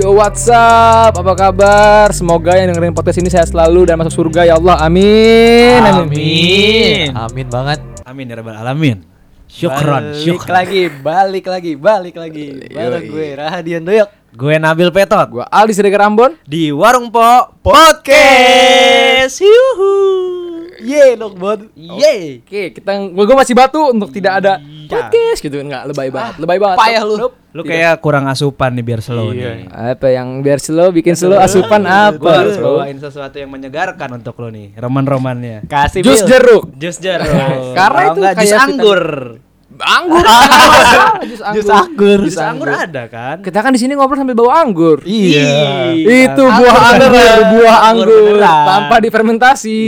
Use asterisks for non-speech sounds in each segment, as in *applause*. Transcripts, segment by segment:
Yo what's up? Apa kabar? Semoga yang dengerin podcast ini sehat selalu dan masuk surga ya Allah. Amin. Amin. Amin banget. Amin ya rabbal alamin. Syukron, Balik syukron. lagi, balik lagi, balik lagi. Bareng gue Rahadian Doyok. Gue Nabil Petot Gua Aldi Siregar Ambon. di Warung Po Podcast. Yuhu. Ye, Lokbon. Yeay. Oke, kita gua, gua masih batu untuk tidak ada Iya. podcast gitu enggak lebay banget. Lebay banget. Payah lu. Lu kayak kurang asupan nih biar slow Iya. nih. Apa yang biar slow bikin slow asupan apa? Gue harus bawain sesuatu yang menyegarkan untuk lo nih, roman-romannya. Kasih Jus jeruk. Jus jeruk. Karena itu nggak, jus kayak anggur. Anggur. Jus anggur. Jus anggur. Jus anggur ada kan? Kita kan di sini ngobrol sambil bawa anggur. Iya. Itu Anggur buah anggur, buah Anggur beneran. tanpa difermentasi.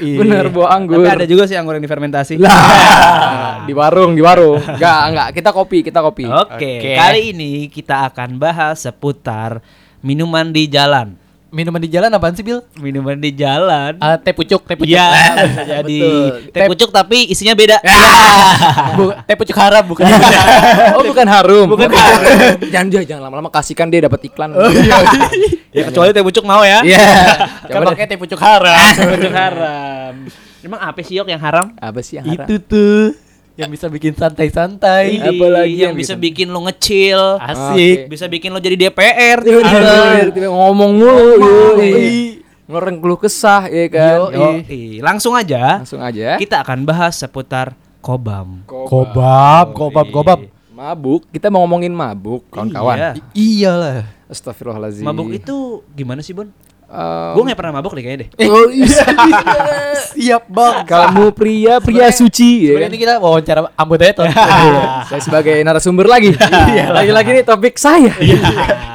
Bener buah anggur. Tapi ada juga sih anggur yang difermentasi. Lah, *laughs* di warung, di warung. Enggak, enggak, kita kopi, kita kopi. Oke, Oke. kali ini kita akan bahas seputar minuman di jalan. Minuman di jalan apaan sih, Bil? Minuman di jalan. Ah, teh pucuk, teh pucuk. Iya, bisa jadi Betul. teh pucuk tapi isinya beda. Bu- teh pucuk haram bukan. Oh, bukan harum. Bukan jangan dia jangan lama-lama kasihkan dia dapat iklan. ya kecuali teh pucuk mau ya. Iya. kan Coba deh. pakai teh pucuk haram. Teh pucuk haram. Emang apa sih yok yang haram? Apa sih yang haram? Itu tuh yang bisa bikin santai-santai. Iya. Apalagi yang yang bisa bisa- bikin lo ngecil. Asik. Bisa bikin lo jadi DPR. Tiba-tiba tiba-tiba ngomong mulu. Yoi. Ngereng keluh kesah, ya kan? Yoi. Langsung aja. Langsung aja. Kita akan bahas seputar kobam. Kobab, kobab, kobab. Mabuk, kita mau ngomongin mabuk, kawan-kawan. Iya. Iyalah. Astagfirullahaladzim. Mabuk itu gimana sih, Bon? Um, Gue gak pernah mabuk deh kayaknya deh. Oh, iya. *laughs* Siap, Bang. Kamu pria pria suci ya kan? ini kita wawancara Ambo Teton. *laughs* Iya, saya sebagai narasumber lagi. Lagi-lagi nih topik saya.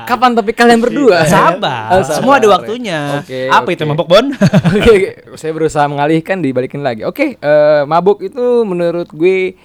Kapan topik kalian berdua? Sabar. Oh, sabar. Semua ada waktunya. Oke, Apa oke. itu mabuk, Bon? *laughs* Oke, oke. saya berusaha mengalihkan dibalikin lagi. Oke, eh, mabuk itu menurut gue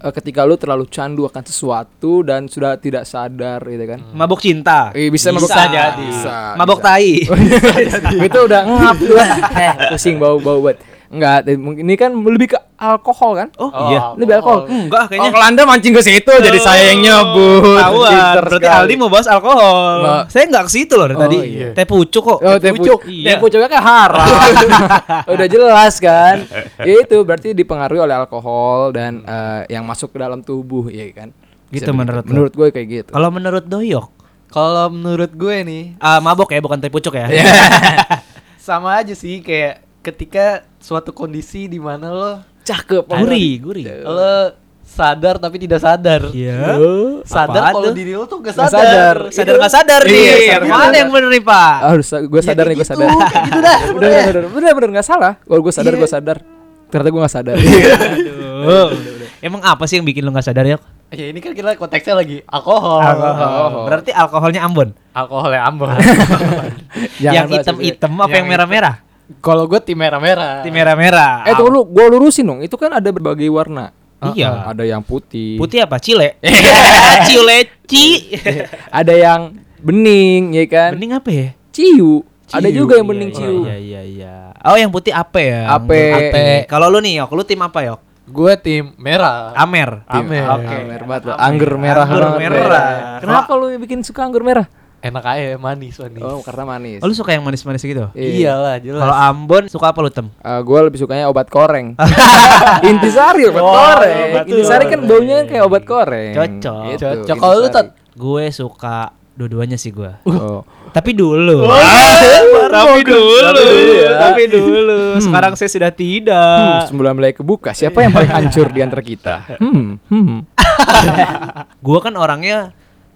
eh, ketika lu terlalu candu akan sesuatu dan sudah tidak sadar gitu kan. mabuk cinta. Eh, bisa, mabuk Bisa jadi. jadi. Mabuk tai. *laughs* itu udah ngap tuh. eh, pusing bau-bau buat. Enggak, eh, mungkin ini kan lebih ke alkohol kan? Oh, iya. Lebih alkohol. Enggak kayaknya. Oh, kalau Anda mancing ke situ jadi saya yang nyebut. Tahuan. Berarti sekali. Aldi mau bahas alkohol. Nggak. Saya nggak ke situ loh dari Oh, tadi. iya. Teh pucuk kok. Oh, teh pucuk. Iya. Teh pucuknya kan haram. *laughs* *laughs* Udah jelas kan. *laughs* Ya itu berarti dipengaruhi oleh alkohol dan eh, yang masuk ke dalam tubuh ya kan. Bisa Gitu menurut lo? menurut gue kayak gitu. Kalau menurut Doyok, Kalau menurut gue nih, ah, mabok ya bukan teh pucuk ya. sama aja sih kayak ketika suatu kondisi di mana lo Cakep. Gurih, gurih. lo sadar tapi tidak sadar. Iya. Sadar kalau diri lo tuh gak sadar. sadar. Sadar nggak sadar nih. Iya, sadar. Mana yang bener nih, Pak? Harus gue sadar nih gue gitu, sadar. gitu dah. Udah udah udah bener bener nggak salah. Kalau gue sadar Iya. gue sadar. Ternyata gue nggak sadar. Aduh. Emang apa sih yang bikin lo nggak sadar ya? Ya ini kan kita konteksnya lagi alkohol. Alkohol. Berarti alkoholnya Ambon. Alkohol ya ambon. *laughs* Yang hitam-hitam apa Yang yang merah-merah? Kalau gue tim merah-merah. Tim merah-merah. Eh tunggu lu, gue lurusin dong. Itu kan ada berbagai warna. Iya. Ada yang putih. Putih apa? Cile. *laughs* Cileci. *laughs* Ada yang bening, ya kan? Bening apa ya? Ciu. Ada Ciu, juga yang iya, bening iya, ciu. Iya iya iya. Oh yang putih ape ya? Ape. Ape. Kalau lu nih yok, lu tim apa yok? Gue tim merah. Amer. Amer. Oke. Amer banget. Anggur merah Anggur merah. Kenapa lu bikin suka anggur merah? Enak aja manis manis. Oh, karena manis. Oh, lu suka yang manis-manis gitu? Iya. Iyalah jelas. Kalau Ambon suka apa lu tem? gue lebih sukanya obat koreng. *laughs* *laughs* Intisari obat Oh, koreng. obat Intisari kan baunya kayak obat koreng. Cocok. Gitu, Cocok. Kalau lu, Intisari. Gue suka dua-duanya sih gue. Oh. Tapi dulu. *laughs* Oh, tapi dulu. ya. Tapi dulu. Sekarang saya sudah Hmm, tidak. sebelum mulai kebuka, siapa yang paling hancur di antara kita? Hmm, hmm. Gue kan orangnya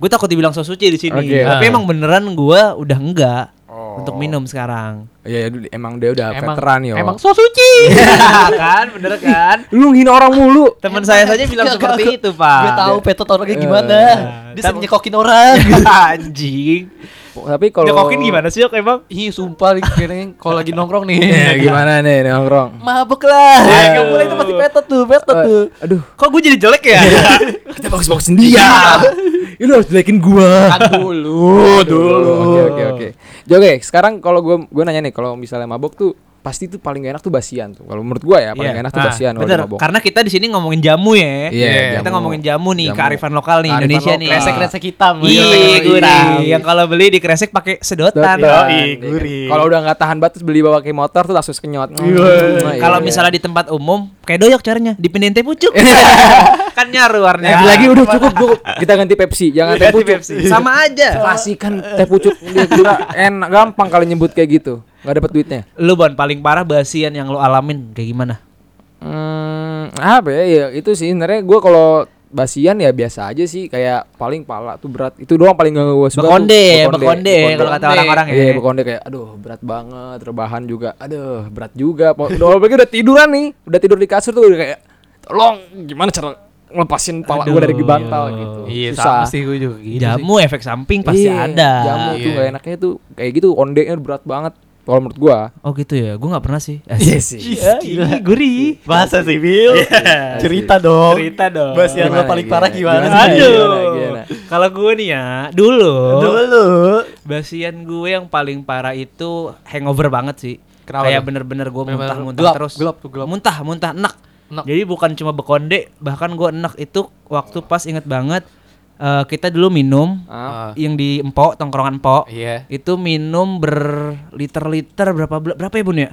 gue takut dibilang so suci di sini. Oke. Tapi emang beneran gue udah enggak Oh. untuk minum sekarang. Iya, ya, emang dia udah emang veteran yo. Emang so suci. *laughs* *laughs* kan, bener kan? lu ngina orang mulu. Teman saya saja bilang Gak, seperti gak, itu, Pak. Gue tahu petot orangnya gimana. Eh, Dia sering nyekokin orang. *laughs* Anjing. Tapi kalau Nyokokin gimana sih, Yok, emang? Ih sumpah kayaknya kalau lagi nongkrong nih. Ya, gimana nih nongkrong? Mabuk lah. Ya, Gak boleh itu pasti petot tuh, petot tuh. Eh, aduh, Kok gue jadi jelek ya? kita bagus-bagusin dia. Ini harus jelekin gua. Kan dulu, Oke oke oke. Jadi, Oke, sekarang kalau gua gua nanya nih kalau misalnya mabok tuh pasti tuh paling gak enak tuh basian tuh. Kalau menurut gua ya paling Iya. gak enak tuh Nah, basian kalau bener. Karena kita di sini ngomongin jamu ya. Iya, Kita jamu. ngomongin jamu nih, Jamu. kearifan lokal nih Kearifan Indonesia lokal. nih. Kresek-kresek hitam. Iya, gurih. Yang kalau beli di kresek pakai sedotan. Iya. gurih. Kalau udah nggak tahan batas beli bawa kayak motor tuh langsung kenyot. Hmm, Kalau misalnya di tempat umum kayak doyok caranya dipindahin teh pucuk. *laughs* kan nyaru warnanya. lagi udah cukup cukup. Kita ganti Pepsi, jangan teh pucuk. Sama aja. Klasikan teh pucuk dia kira enak gampang kali nyebut kayak gitu. Nggak dapat duitnya. Lu Bon paling parah basian yang lu alamin kayak gimana? Hmm, apa ya? ya itu sih sebenarnya gua kalau basian ya biasa aja sih kayak paling pala tuh berat itu doang paling gak gue suka Bekonde, tuh, bekonde, kalau kata orang-orang ya. Iya, bekonde kayak aduh berat banget, rebahan juga. Aduh, berat juga. Udah apalagi udah tiduran nih, udah tidur di kasur tuh udah kayak tolong gimana cara ngelepasin pala gue dari bantal iya. gitu. Iya, Susah. sama sih gue juga gitu sih. Jamu efek samping pasti Iya, ada. Jamu tuh Iya. gak enaknya tuh kayak gitu ondenya berat banget kalau menurut gua. Oh gitu ya, gue nggak pernah sih. *laughs* Iya sih. Ih, gurih. Bahasa sih, Bil. Cerita dong. Cerita dong. Basian lo paling parah gimana? Gimana? sih? Aduh. Gimana, gimana? Kalau gue nih ya, dulu, Dulu. basian gue yang paling parah itu hangover banget sih. Kenapa Kayak bener-bener gue muntah-muntah gelap, terus. gelap tuh, gelap. Muntah, muntah, enak. Enak. Jadi bukan cuma bekonde, bahkan gue enak itu waktu pas inget banget eh, kita dulu minum Ah, yang di Empok, tongkrongan Empok. Iya. Itu minum berliter-liter berapa berapa ya Bun ya?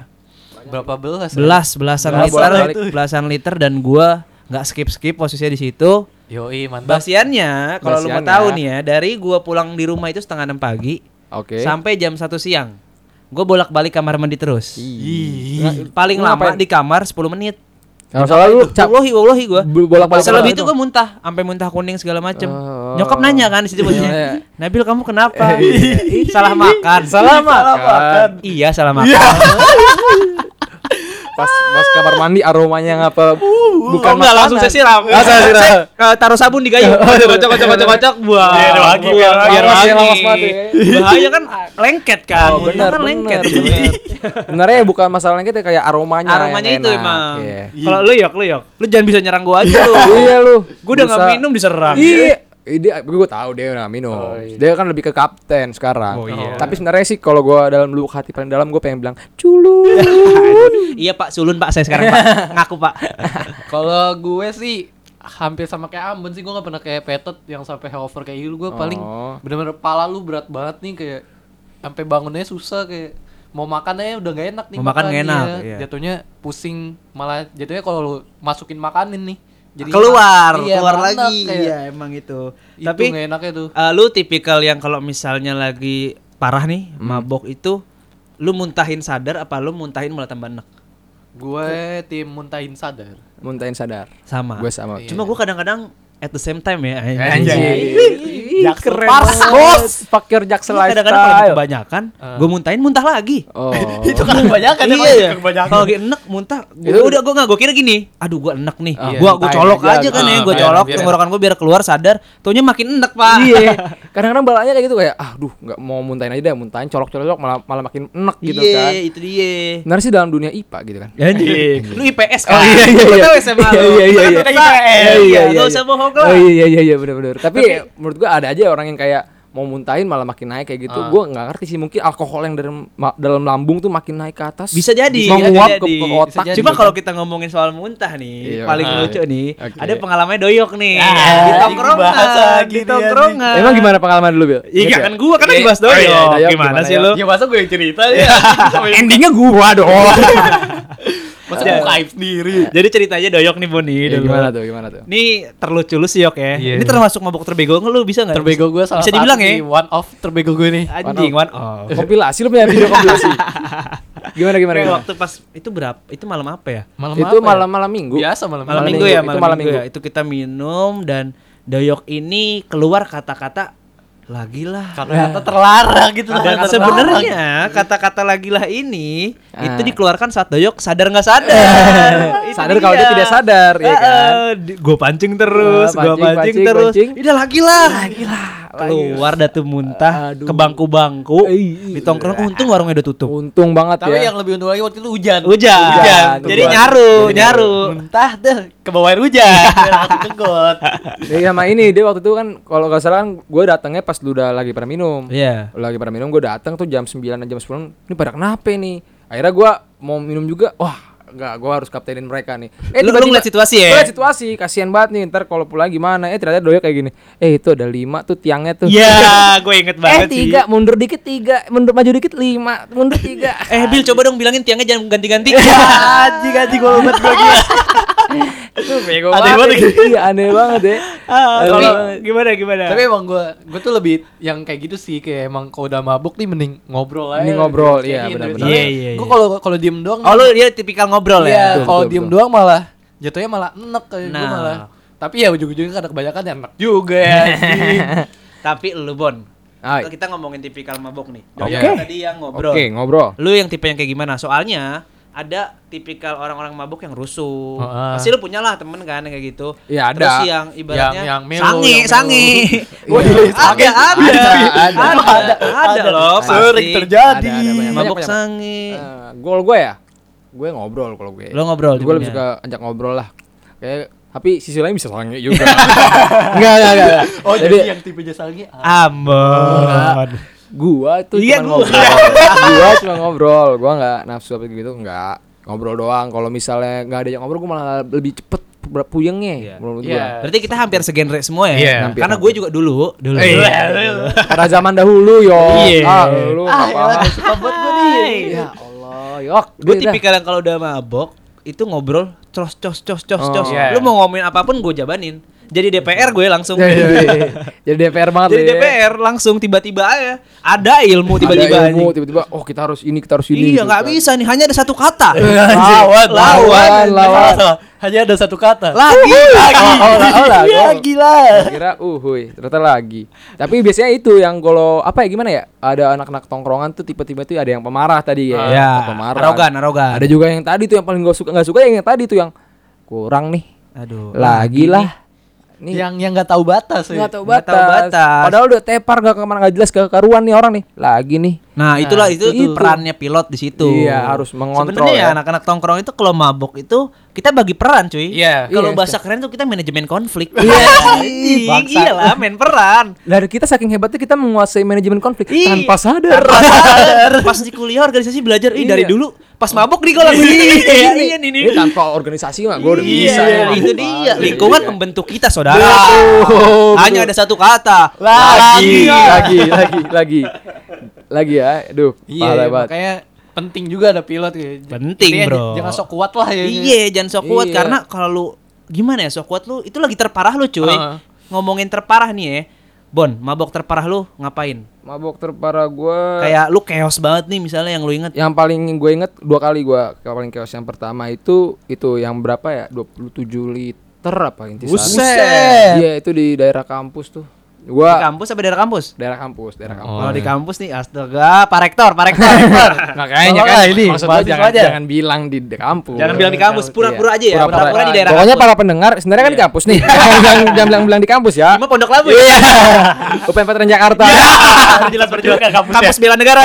Berapa belas? Belas, belasan Belas liter, bolak-balik. belasan liter dan gua nggak skip-skip posisinya di situ. Yoi, mantap. Basiannya kalau lu mau tahu nih ya, dari gua pulang di rumah itu setengah enam pagi Oke. sampai jam satu siang. Gue bolak-balik kamar mandi terus. Ih. Paling Lu lama ngapain? di kamar 10 menit. Kalau salah lu Wallahi, wallahi gua. Bolak-balik Selebih itu gue muntah, sampai muntah kuning segala macem. Oh. Nyokap nanya kan di situ Iya, iya. Nabil kamu kenapa? *laughs* salah makan. Salah *laughs* makan. Iya salah makan. *laughs* Pas pas kamar mandi aromanya ngapa bukan oh, enggak langsung saya siram. Ah, saya siram. Eh, taruh sabun di gayung. *laughs* Kocok kocok kocok kocok buah. Biar wangi, biar wangi. ya, ya. Bahaya kan lengket kan. Oh, benar, kan lengket. benar, *laughs* benar. Sebenarnya bukan masalahnya kita kayak aromanya. Aromanya itu emang. Iya. Kalau lu yok lu yok. Lu jangan bisa nyerang gua aja lu. *laughs* Iya lu. Gua udah nggak minum diserang. Iya. Dia gue tahu dia udah minum. Dia kan lebih ke kapten sekarang. Oh, iya. Tapi sebenarnya sih kalau gua dalam lubuk hati paling dalam gue pengen bilang culu. Iya Pak, sulun Pak saya sekarang Pak. *laughs* Ngaku Pak. Kalau gue sih hampir sama kayak Ambon sih gue gak pernah kayak petot yang sampai hangover kayak gitu gue paling Oh. bener-bener pala lu berat banget nih kayak sampai bangunnya susah kayak mau makan aja udah gak enak nih Mau makan nggak enak, ya. iya. jatuhnya pusing malah jatuhnya kalau lu masukin makanin nih jadi keluar, iya, keluar enak, lagi. kayak Iya, emang itu. itu Tapi nggak enaknya tuh eh, lu tipikal yang kalau misalnya lagi parah nih, mabok itu lu muntahin sadar apa lu muntahin malah tambah enak? gue tim muntahin sadar Muntahin sadar. Sama. Gue sama. Cuma gua kadang-kadang at the same time ya. Jaksel Keren Pars, banget. bos. Fakir Jaksel Gua kadang-kadang kalau lifestyle. kebanyakan, gua muntahin muntah lagi. Oh. *laughs* itu kan kebanyakan iya, iya. kebanyakan Kalau lagi enek muntah, gua Itu- udah gua nggak gua kira gini. Aduh gua enek nih. Ah, gua gua muntahin colok aja, aja, kan ah, ya, gua biar- colok tenggorokan gua biar keluar sadar. Taunya makin enek, Pak. Iya. *laughs* Kadang-kadang balanya kayak gitu kayak, ah, duh, nggak mau muntahin aja deh, muntahin colok-colok malah malah makin enek gitu Iya, kan. itu dia. Benar sih dalam dunia IPA gitu kan. Lu IPS kan? Oh, iya, iya, Gua iya. tahu SMA lu. Iya, iya, Kan iya. Iya, iya, Iya, iya, Gak iya. usah bohong lah. Oh iya iya iya benar-benar. Tapi menurut gua ada aja orang yang kayak mau muntahin malah makin naik kayak gitu. Ah. Gua nggak ngerti sih mungkin alkohol yang dalam ma- dalam lambung tuh makin naik ke atas. Bisa jadi, menguap bisa ke, jadi. ke otak. Bisa jadi. Cuma gitu kalau kita ngomongin soal muntah nih, Iya. paling Ah. lucu nih, Oke. ada pengalamannya doyok nih. Ah, di ini tongkrongan, bahasa di gini tongkrongan. Emang gimana pengalaman dulu, Bil? Iya kan gua kan lagi bahas Oh, iya, doyok. Gimana gimana sih ya? lu? ya masa gue yang cerita ya *laughs* Endingnya gua dong. *laughs* masa gue kaif sendiri Jadi ceritanya doyok nih Boni Ya, dulu. gimana tuh? Gimana tuh? Ini terlucu lu sih Yok ya. Iya. Ini termasuk mabuk terbego nggak lu bisa nggak? terbego gue salah Bisa dibilang ya? one of terbego gue nih Anjing one off. Kompilasi lu punya video kompilasi. *laughs* gimana gimana? Kayak waktu pas itu berapa? Itu malam apa ya? malam itu apa ya? malam malam minggu. biasa malam, Malam, Malam minggu, minggu, ya, itu malam, malam minggu, minggu. ya. Itu kita minum dan doyok ini keluar kata-kata lagi lah. kata-kata terlarang gitu Dan sebenarnya kata-kata lagilah ini Ah. itu dikeluarkan saat doyok sadar nggak sadar. Itu Sadar kalau dia tidak sadar, ya kan? Gue pancing terus, Ah, gue pancing, pancing, pancing, terus. Udah lagi lah. Keluar dah tuh muntah Aduh. ke bangku-bangku. Ih, Di tongkrong untung warungnya udah tutup. Untung banget tapi ya. yang lebih untung lagi waktu itu hujan Hujan. Hujan. Jadi Hujan. nyaru, Jadi nyaru. muntah deh ke bawah air hujan *laughs* kegot Iya sama ini dia waktu itu kan kalau nggak salah kan gue datangnya pas lu udah lagi pada minum. Iya. Lu lagi pada minum gue datang tuh jam 9 dan jam 10 ini pada kenapa nih? Akhirnya gue mau minum juga wah Enggak, gua harus kaptenin mereka nih. Eh Lu- lu ngeliat situasi ya? Gua liat situasi, kasihan banget nih. Ntar kalau pulang gimana? Eh ternyata doya kayak gini. Eh itu ada lima tuh tiangnya tuh. *laughs* Ya, gue inget Eh banget sih. tiga, mundur dikit tiga, mundur maju dikit lima, mundur tiga. *laughs* Eh, Bil coba dong bilangin tiangnya jangan ganti-ganti. *laughs* Anjing anjing gue lupa gue itu bego Aneh banget. ya. Iya aneh banget ya. Ah, Kalau gimana gimana? Tapi emang gue gue tuh lebih yang kayak gitu sih kayak emang kalau udah mabuk nih mending ngobrol aja. Mending ngobrol, iya, gitu. benar-benar. Iya, iya, Gue iya. kalau kalau diem doang Oh, lu dia tipikal ngobrol Iya, ya? Betul, kalau diem doang malah jatuhnya malah enek kayak gue Nah. malah. Tapi ya ujung-ujungnya kadang kebanyakan ya enak juga ya. *laughs* Tapi lu Bon, Hai. kita ngomongin tipikal mabok nih. Oke. Doi tadi yang ngobrol. Oke, ngobrol. Lu yang tipe yang kayak gimana? Soalnya ada tipikal orang-orang mabuk yang rusuh. Heeh. Pasti lu punya lah temen kan kayak gitu. Iya, ada. Terus yang ibaratnya Yang- yang melo, sange, yang sange. Oh, *laughs* iya, ada, ada, Ada, ada, ada. ada, ada, loh. Sering terjadi. Ada, ada banyak. Mabuk banyak. sange. Eh, gol gue ya? Gue ngobrol kalau gue. Lo ngobrol Gue lebih suka ajak ngobrol lah. Kayak tapi sisi lain bisa sange juga. *laughs* enggak, enggak, enggak. Oh Jadi jadi yang tipe jasa lagi Ambon. Gua tuh Iya, cuma gua. ngobrol. *laughs* gua cuma ngobrol. Gua enggak nafsu apa gitu, enggak. Ngobrol doang. Kalau misalnya enggak ada yang ngobrol, gua malah lebih cepet pu- puyengnya Iya. menurut Iya. gua. Berarti kita hampir segenre semua ya? Iya. Hampir, Karena gue juga dulu, dulu. Pada zaman dahulu yo. Iya. Ah, lu Ah, apa? ya, suka buat gue nih. Ya Allah, yok. Gue tipikal yang kalau udah mabok itu ngobrol cos cos cos cos Oh. cos. Iya. Lu mau ngomongin apa pun gue jabanin. Jadi DPR gue langsung. Iya, iya, iya. Jadi DPR banget Jadi ya. DPR langsung tiba-tiba aja ada ilmu tiba-tiba Ada ilmu, tiba-tiba oh kita harus ini, kita harus ini. Iya gitu nggak kan. bisa nih hanya ada satu kata. *laughs* Lawan, Lawan, lawan. Hanya ada satu kata. Lagi lagi. Oh, oh, lah. Kira uhuy, ternyata lagi. Tapi biasanya itu yang kalau apa ya gimana ya? Ada anak-anak tongkrongan tuh tipe-tipe tuh ada yang pemarah tadi ya. Ya, pemarah. arogan, arogan. Ada juga yang tadi tuh yang paling gak suka nggak suka yang tadi tuh yang kurang nih. Aduh. Lagi lah. Nih Yang yang nggak tahu batas. ya. nggak tahu batas. tahu batas. Padahal udah tepar gak ke mana nggak jelas ke karuan nih orang nih. Lagi nih. Nah, itulah itu, itu. perannya pilot di situ. Iya, harus mengontrol Sebenarnya ya ya. anak-anak tongkrong itu kalau mabok itu kita bagi peran, cuy. Iya. Kalau Iya, bahasa keren tuh kita manajemen konflik. Iya. Iya, *laughs* iya lah, main peran. Dari kita saking hebatnya kita menguasai manajemen konflik Iya. tanpa sadar. *laughs* Pas di kuliah organisasi belajar, ih dari Iya. dulu pas mabok nih gue langsung iya, iya, nih, nih. Ini tanpa organisasi mah gue udah Iya, bisa ya. itu dia. Lingkungan membentuk kita, saudara. Hanya ada satu kata. lagi lagi lagi lagi lagi ya aduh Iya, banget makanya penting juga ada pilot ya. Penting, Intinya bro. Jangan sok kuat lah ya. Iya, jangan sok kuat Iya. karena kalau lu gimana ya sok kuat lu itu lagi terparah lu, cuy. Heeh. Ngomongin terparah nih ya. Bon, mabok terparah lu ngapain? mabok terparah gue Kayak lu chaos banget nih misalnya yang lu inget. yang paling gue inget dua kali gue yang paling chaos yang pertama itu itu yang berapa ya 27 liter apa intisari Buset. iya itu di daerah kampus tuh Di gua kampus apa daerah kampus? daerah kampus daerah kampus Kalau di kampus nih astaga, Pak Rektor, Pak Rektor. *laughs* makanya kan ini, maksud gua jangan, aja. jangan bilang di kampus Jangan bilang di kampus, pura-pura aja ya. Pura-pura. Pura-pura di daerah pokoknya kampus. para pendengar sebenarnya kan di kampus nih *laughs* jangan bilang jangan bilang, bilang di kampus ya Cuma Pondok Labu Iya. ya. *laughs* UPN Veteran Jakarta Jelas perjuangan kampus. Kampus bela negara.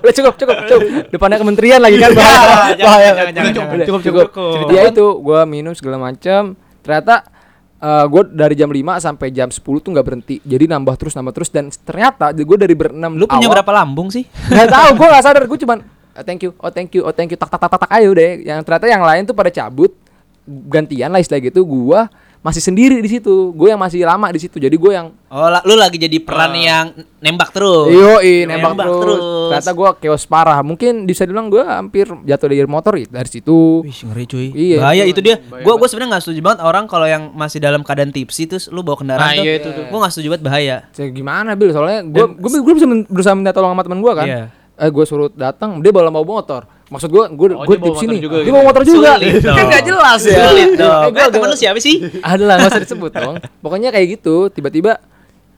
Udah cukup, cukup, cukup. Depannya kementerian lagi kan bahaya. Jangan, bahaya. jangan, jangan, Udah, jangan. cukup, Cukup, cukup. cukup. Dia itu gua minum segala macam. Ternyata eh gue dari jam 5 sampai jam 10 tuh nggak berhenti. Jadi nambah terus nambah terus dan ternyata gue dari berenam Lu punya awal- berapa lambung sih? *laughs* Nggak tahu, gue nggak sadar. Gue cuman "Ah, thank you, oh thank you, oh thank you, tak tak tak tak, tak ayo deh. Yang ternyata yang lain tuh pada cabut gantian lah istilah gitu. Gua masih sendiri di situ. Gue yang masih lama di situ. Jadi gue yang Oh, la- lu lagi jadi peran yang nembak terus. Iyo, Nembak nembak terus. terus. Ternyata gue chaos parah. Mungkin bisa dibilang gue hampir jatuh dari motor ya, dari situ. Wih, ngeri cuy. Iya. Bahaya itu dia. Gua gua sebenarnya nggak setuju banget orang kalau yang masih dalam keadaan tipsi terus lu bawa kendaraan Nah, tuh. iya itu tuh. Gua nggak setuju banget bahaya. Saya gimana bil? Soalnya gue gue gue bisa berusaha minta tolong sama teman gue kan. Iya. Eh gue suruh datang, dia bawa bawa motor. Maksud gue gue Oh, gue motor nih. juga Dia gitu. bawa motor juga. Kan dong. nggak jelas ya. Sulit dong. Eh, gua Eh, temen lu siapa sih? Ada lah, nggak usah disebut dong. Pokoknya kayak gitu. Tiba-tiba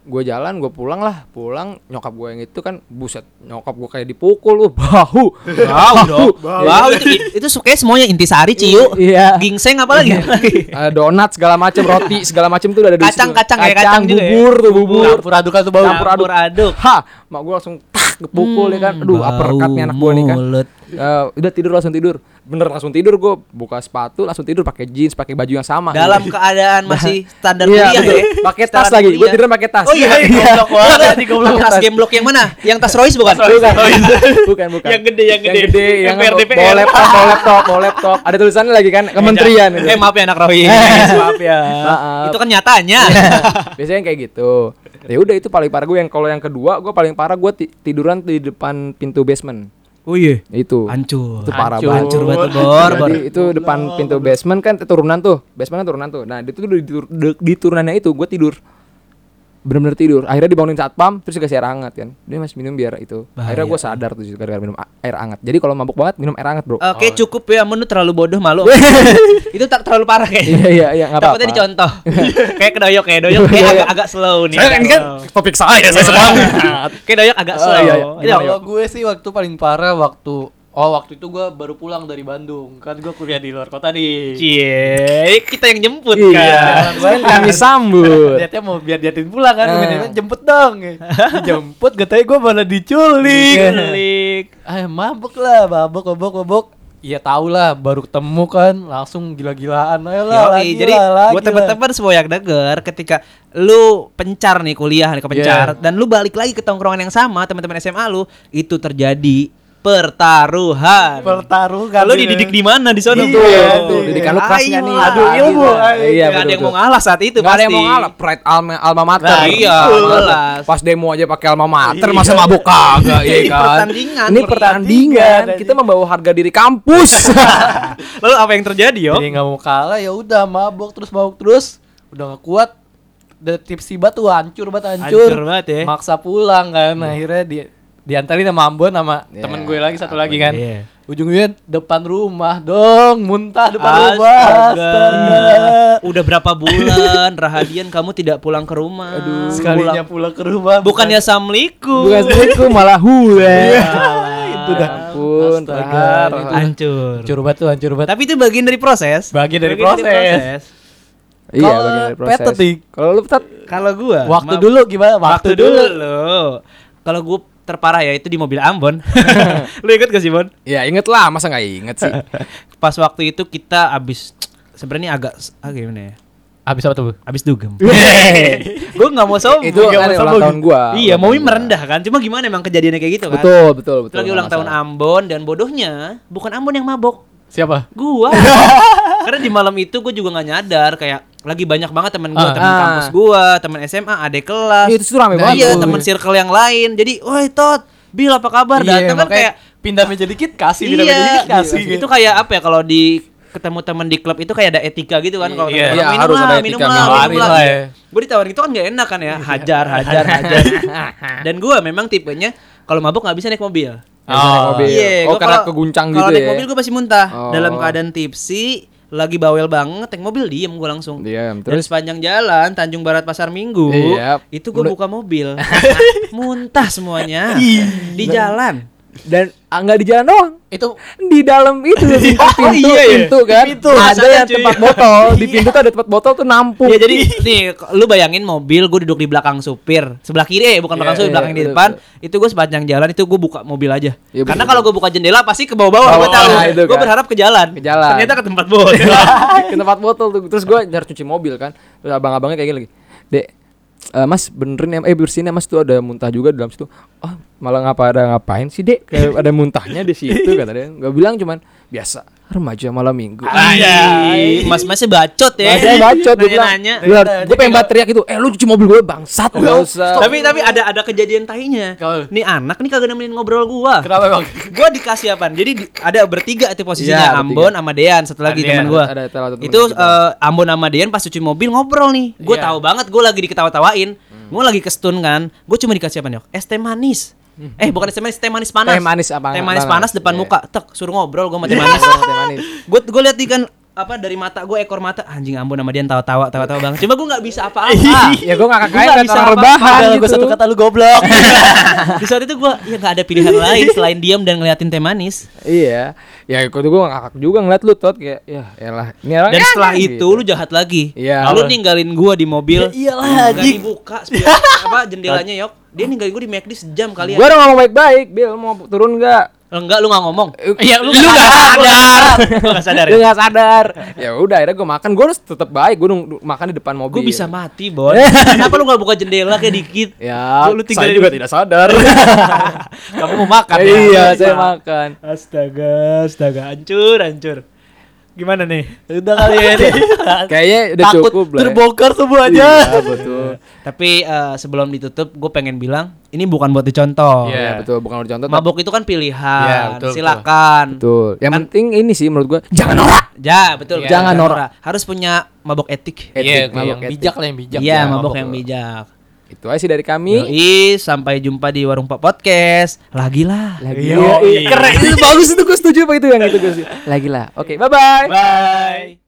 gue jalan, gue pulang lah, pulang nyokap gue yang itu kan buset, nyokap gue kayak dipukul, uh, bahu, Bau dong. Bau itu itu kayak semuanya intisari ciu. Iya. Gingseng apa lagi? Eh, donat segala macam, roti segala macam tuh udah ada di Kacang, situ. kacang, kayak kacang juga ya? bubur tuh bubur. Campur aduk tuh bau. Campur aduk. aduk. Ha, mak gue langsung tak kepukul ya kan. Aduh, apa rekatnya anak gue nih kan. Eh, udah tidur langsung tidur. Bener langsung tidur gue buka sepatu langsung tidur pakai jeans, pakai baju yang sama. Dalam keadaan masih *laughs* standar Iya, kuliah ya. Pakai tas lagi. Gue tidur pakai tas. Oh iya, Goblok banget anjing, *laughs* goblok. Tas game block yang mana? Yang tas Royce bukan? Bukan. *laughs* bukan, bukan. Yang gede, yang gede. Yang gede, yang bawa laptop, bawa laptop, bawa laptop. Ada tulisannya lagi kan, kementerian. gitu. Eh maaf ya anak Royce. maaf ya. Itu kan nyatanya. Biasanya kayak gitu. Ya udah itu paling parah gue yang kalau yang kedua gue paling parah gue ti- tiduran di depan pintu basement. Oh iya. Itu. Hancur. Itu parah Hancur. banget. Hancur banget bor. Jadi itu depan pintu basement kan turunan tuh. Basement kan turunan tuh. Nah, itu di, tur- di- di turunannya itu gue tidur. Bener-bener tidur. Akhirnya dibangunin satpam terus dikasih air hangat kan. Dia masih minum biar itu. Akhirnya gue sadar tuh gara-gara minum air hangat. Jadi kalau mabuk banget minum air hangat, Bro. Oke cukup ya, menurut terlalu bodoh malu. *laughs* itu tak terlalu parah kayaknya. Iya iya iya enggak apa-apa. Takutnya dicontoh. *laughs* kayak kedoyok kayak doyok kayak agak agak slow nih. Saya ini kan topik saya, saya semangat. *laughs* kayak doyok agak Oh, slow. iya, iya. Iya, Kalau gue sih waktu paling parah waktu Oh waktu itu gue baru pulang dari Bandung. Kan gue kuliah di luar kota nih. Cie, kita yang jemput Iya. kan. Kan kami sambut. Niatnya mau biar diatin pulang kan. Gue jemput dong. Dijemput katanya gue malah diculik. Kulik. Ah mabuk lah mabuk mabuk mabuk. Iya tau lah baru ketemu kan? Langsung gila-gilaan. Ayo lah Yoi, lagi jadi lah, lagi buat teman-teman semua yang denger ketika lu pencar nih kuliah nih ke pencar dan lu balik lagi ke tongkrongan yang sama teman-teman SMA lu itu terjadi pertaruhan. pertarungan Lu ini. dididik di mana di sana Iya, tuh? tuh. Didikan lu keras nggak nih? Aduh, Aduh, ilmu. Iya, Iya, ada yang mau ngalah saat itu Gak ada yang pasti. mau ngalah, pride alma, alma mater. Nah, iya, jelas. Pas demo aja pakai alma mater, Iya. masa mabuk kagak, ya Ini kan? pertandingan, Ini pertandingan. pertandingan. Kita membawa harga diri kampus. *laughs* Lalu apa yang terjadi, yo? Jadi nggak mau kalah ya udah mabuk terus mabuk terus udah gak kuat udah tipsi banget tuh hancur banget hancur, Hancur banget ya. maksa pulang kan akhirnya di diantarin sama Ambon sama Iya, temen gue lagi satu lagi kan Iya. ujungnya depan rumah dong muntah depan rumah Astaga. astaga Udah berapa bulan Rahadian kamu tidak pulang ke rumah? sekalinya pulang ke rumah Bukannya assalamualaikum. Bukan itu malah hule. itu dah Ampun, Astaga, Rahar. itu. hancur. hancur banget tuh hancur banget Tapi itu bagian dari proses. Bagian dari proses. Iya, bagian dari proses. Petet nih. Kalau lu petet Kalau gua waktu dulu gimana waktu dulu. Kalau gua terparah ya itu di mobil Ambon. *laughs* Lu ikut gak sih, Bon? Ya inget lah, masa nggak inget sih? *laughs* Pas waktu itu kita abis sebenarnya agak ah, gimana ya? habis apa tuh Abis dugem. *laughs* gua nggak mau sombong. itu kan mau ulang sombong. tahun gua. Iya, mau merendah kan. Cuma gimana emang kejadiannya kayak gitu kan? Betul, betul, betul. Lagi ulang tahun masalah. Ambon dan bodohnya bukan Ambon yang mabok. siapa Gua. Karena di malam itu gue juga nggak nyadar kayak lagi banyak banget temen gue, Ah. temen Ah. kampus gua, temen SMA, adek kelas. Iya, itu rame banget. Iya, tuh. temen circle yang lain. Jadi, woi Tot, Bil apa kabar? Iya, Datang kan kayak pindah meja dikit kasih pindah meja iya, dikit kasih itu kayak apa ya kalau di ketemu temen di klub itu kayak ada etika gitu kan kalau Iya. temen Iya, minum harus lah, ada minum etika, lah, minum minum hari lah. lah ya. Gue ditawarin gitu kan gak enak kan ya, hajar, hajar, hajar. *laughs* Dan gue memang tipenya kalau mabuk nggak bisa naik mobil. Bisa naik mobil. Iya, oh, gua karena kalau- keguncang Kalau gitu naik ya. mobil gue pasti muntah. Oh. Dalam keadaan tipsi, lagi bawel banget, naik mobil diem gue langsung. Diam, Dan terus sepanjang jalan Tanjung Barat Pasar Minggu, Iya. itu gue buka mobil, *laughs* muntah semuanya di jalan. Dan ah, nggak di jalan doang. itu Di dalam itu di *laughs* pintu, Oh, iya, iya. pintu kan. Pintu, ada yang tempat botol. Di *laughs* pintu tuh ada tempat botol tuh nampung. Ya jadi *laughs* nih lu bayangin mobil gue duduk di belakang supir sebelah kiri eh bukan belakang Iya, supir iya, belakang di betul, depan itu gue sepanjang jalan itu gue buka mobil aja Iya, karena betul, kalau gue buka jendela pasti ke bawah-bawah gue Bawah, tahu nah, itu gue kan. berharap ke jalan Ke jalan. ternyata ke tempat botol ke tempat botol tuh terus gue harus cuci mobil kan terus abang-abangnya kayak gini lagi dek eh, mas benerin ya eh bersihin ya mas tuh ada muntah juga di dalam situ. Ah malah ngapa ada ngapain sih dek? Kayak ada muntahnya di situ kata dia. Gue bilang cuman biasa remaja malam minggu. Anjay, mas masnya bacot ya. Masnya bacot gue bilang nanya gue pengen banget teriak itu eh lu cuci mobil gue bangsat. Gak usah. tapi tapi ada ada kejadian tahinya. Nih anak nih kagak nemenin ngobrol gua. Kenapa bang gua dikasih apaan? Jadi di- ada bertiga itu posisinya. Iya, bertiga. Ambon sama Dean satu lagi Ada teman gua. ada satu teman itu eh, Ambon sama Dean pas cuci mobil ngobrol nih. Gue Iya. tahu banget gue lagi diketawa-tawain. Gue lagi kestun kan. Gue cuma dikasih apa nih es teh manis eh bukan es teh manis teh manis panas Teh manis apa- teh manis panas depan Iya. muka tek suruh ngobrol gue *laughs* sama teh manis Teh manis. gue gue lihat di kan apa dari mata gue ekor mata anjing Ambon sama Dean tawa-tawa tawa-tawa banget cuma gue nggak bisa apa-apa *laughs* ya gue ngakak kayak bisa orang apa-apa. rebahan gitu gue satu kata lu goblok *laughs* di saat itu gue ya nggak ada pilihan lain selain diam dan ngeliatin teh manis Iya, ya ikut gue ngakak juga ngeliat lu tot kayak ya elah ini orang Dan setelah gitu. itu lu jahat lagi. Iya. Lu ninggalin gua di mobil. Ya iyalah, anjing. dibuka apa jendelanya yok. Dia ninggalin gua di McD sejam kali Gua ya. udah ngomong baik-baik, Bil mau turun nggak? Enggak lu nggak ngomong. Iya, lu *laughs* nggak sadar. Lu nggak sadar ya? nggak sadar. Ya udah, akhirnya gue makan. Gue harus tetap baik. Gue makan di depan mobil. Gue bisa mati, Bon. Kenapa lu nggak buka jendela kayak dikit? Ya, Lu- lu tinggal saya di- juga tidak sadar. *laughs* Kamu mau makan ya? iya, saya makan. Astaga, astaga, hancur, hancur. Gimana nih? Udah kali ya nih. *laughs* Kayaknya udah Takut cukup lah. ya. terbongkar semuanya. Iya, *laughs* betul. Tapi eh, sebelum ditutup, gue pengen bilang ini bukan buat dicontoh. Iya. Iya, betul. Bukan udah contoh. tapi- Mabok itu kan pilihan. Iya, betul, betul. Silakan. Betul. Yang Kan- penting ini sih menurut gue jangan norak. Ja, betul. Iya. Jangan norak. Harus punya mabok etik. Etik, Iya, mabok yang etik. bijak lah yang bijak. Iya, Ya, mabok yang bijak. Itu aja sih dari kami. Yoi, sampai jumpa di Warung Pak Podcast. Lagi lah. Lagi. Yoi. Iya, Keren. Itu bagus itu gue setuju apa itu yang itu gue sih. Lagi lah. Oke, bye bye. Bye.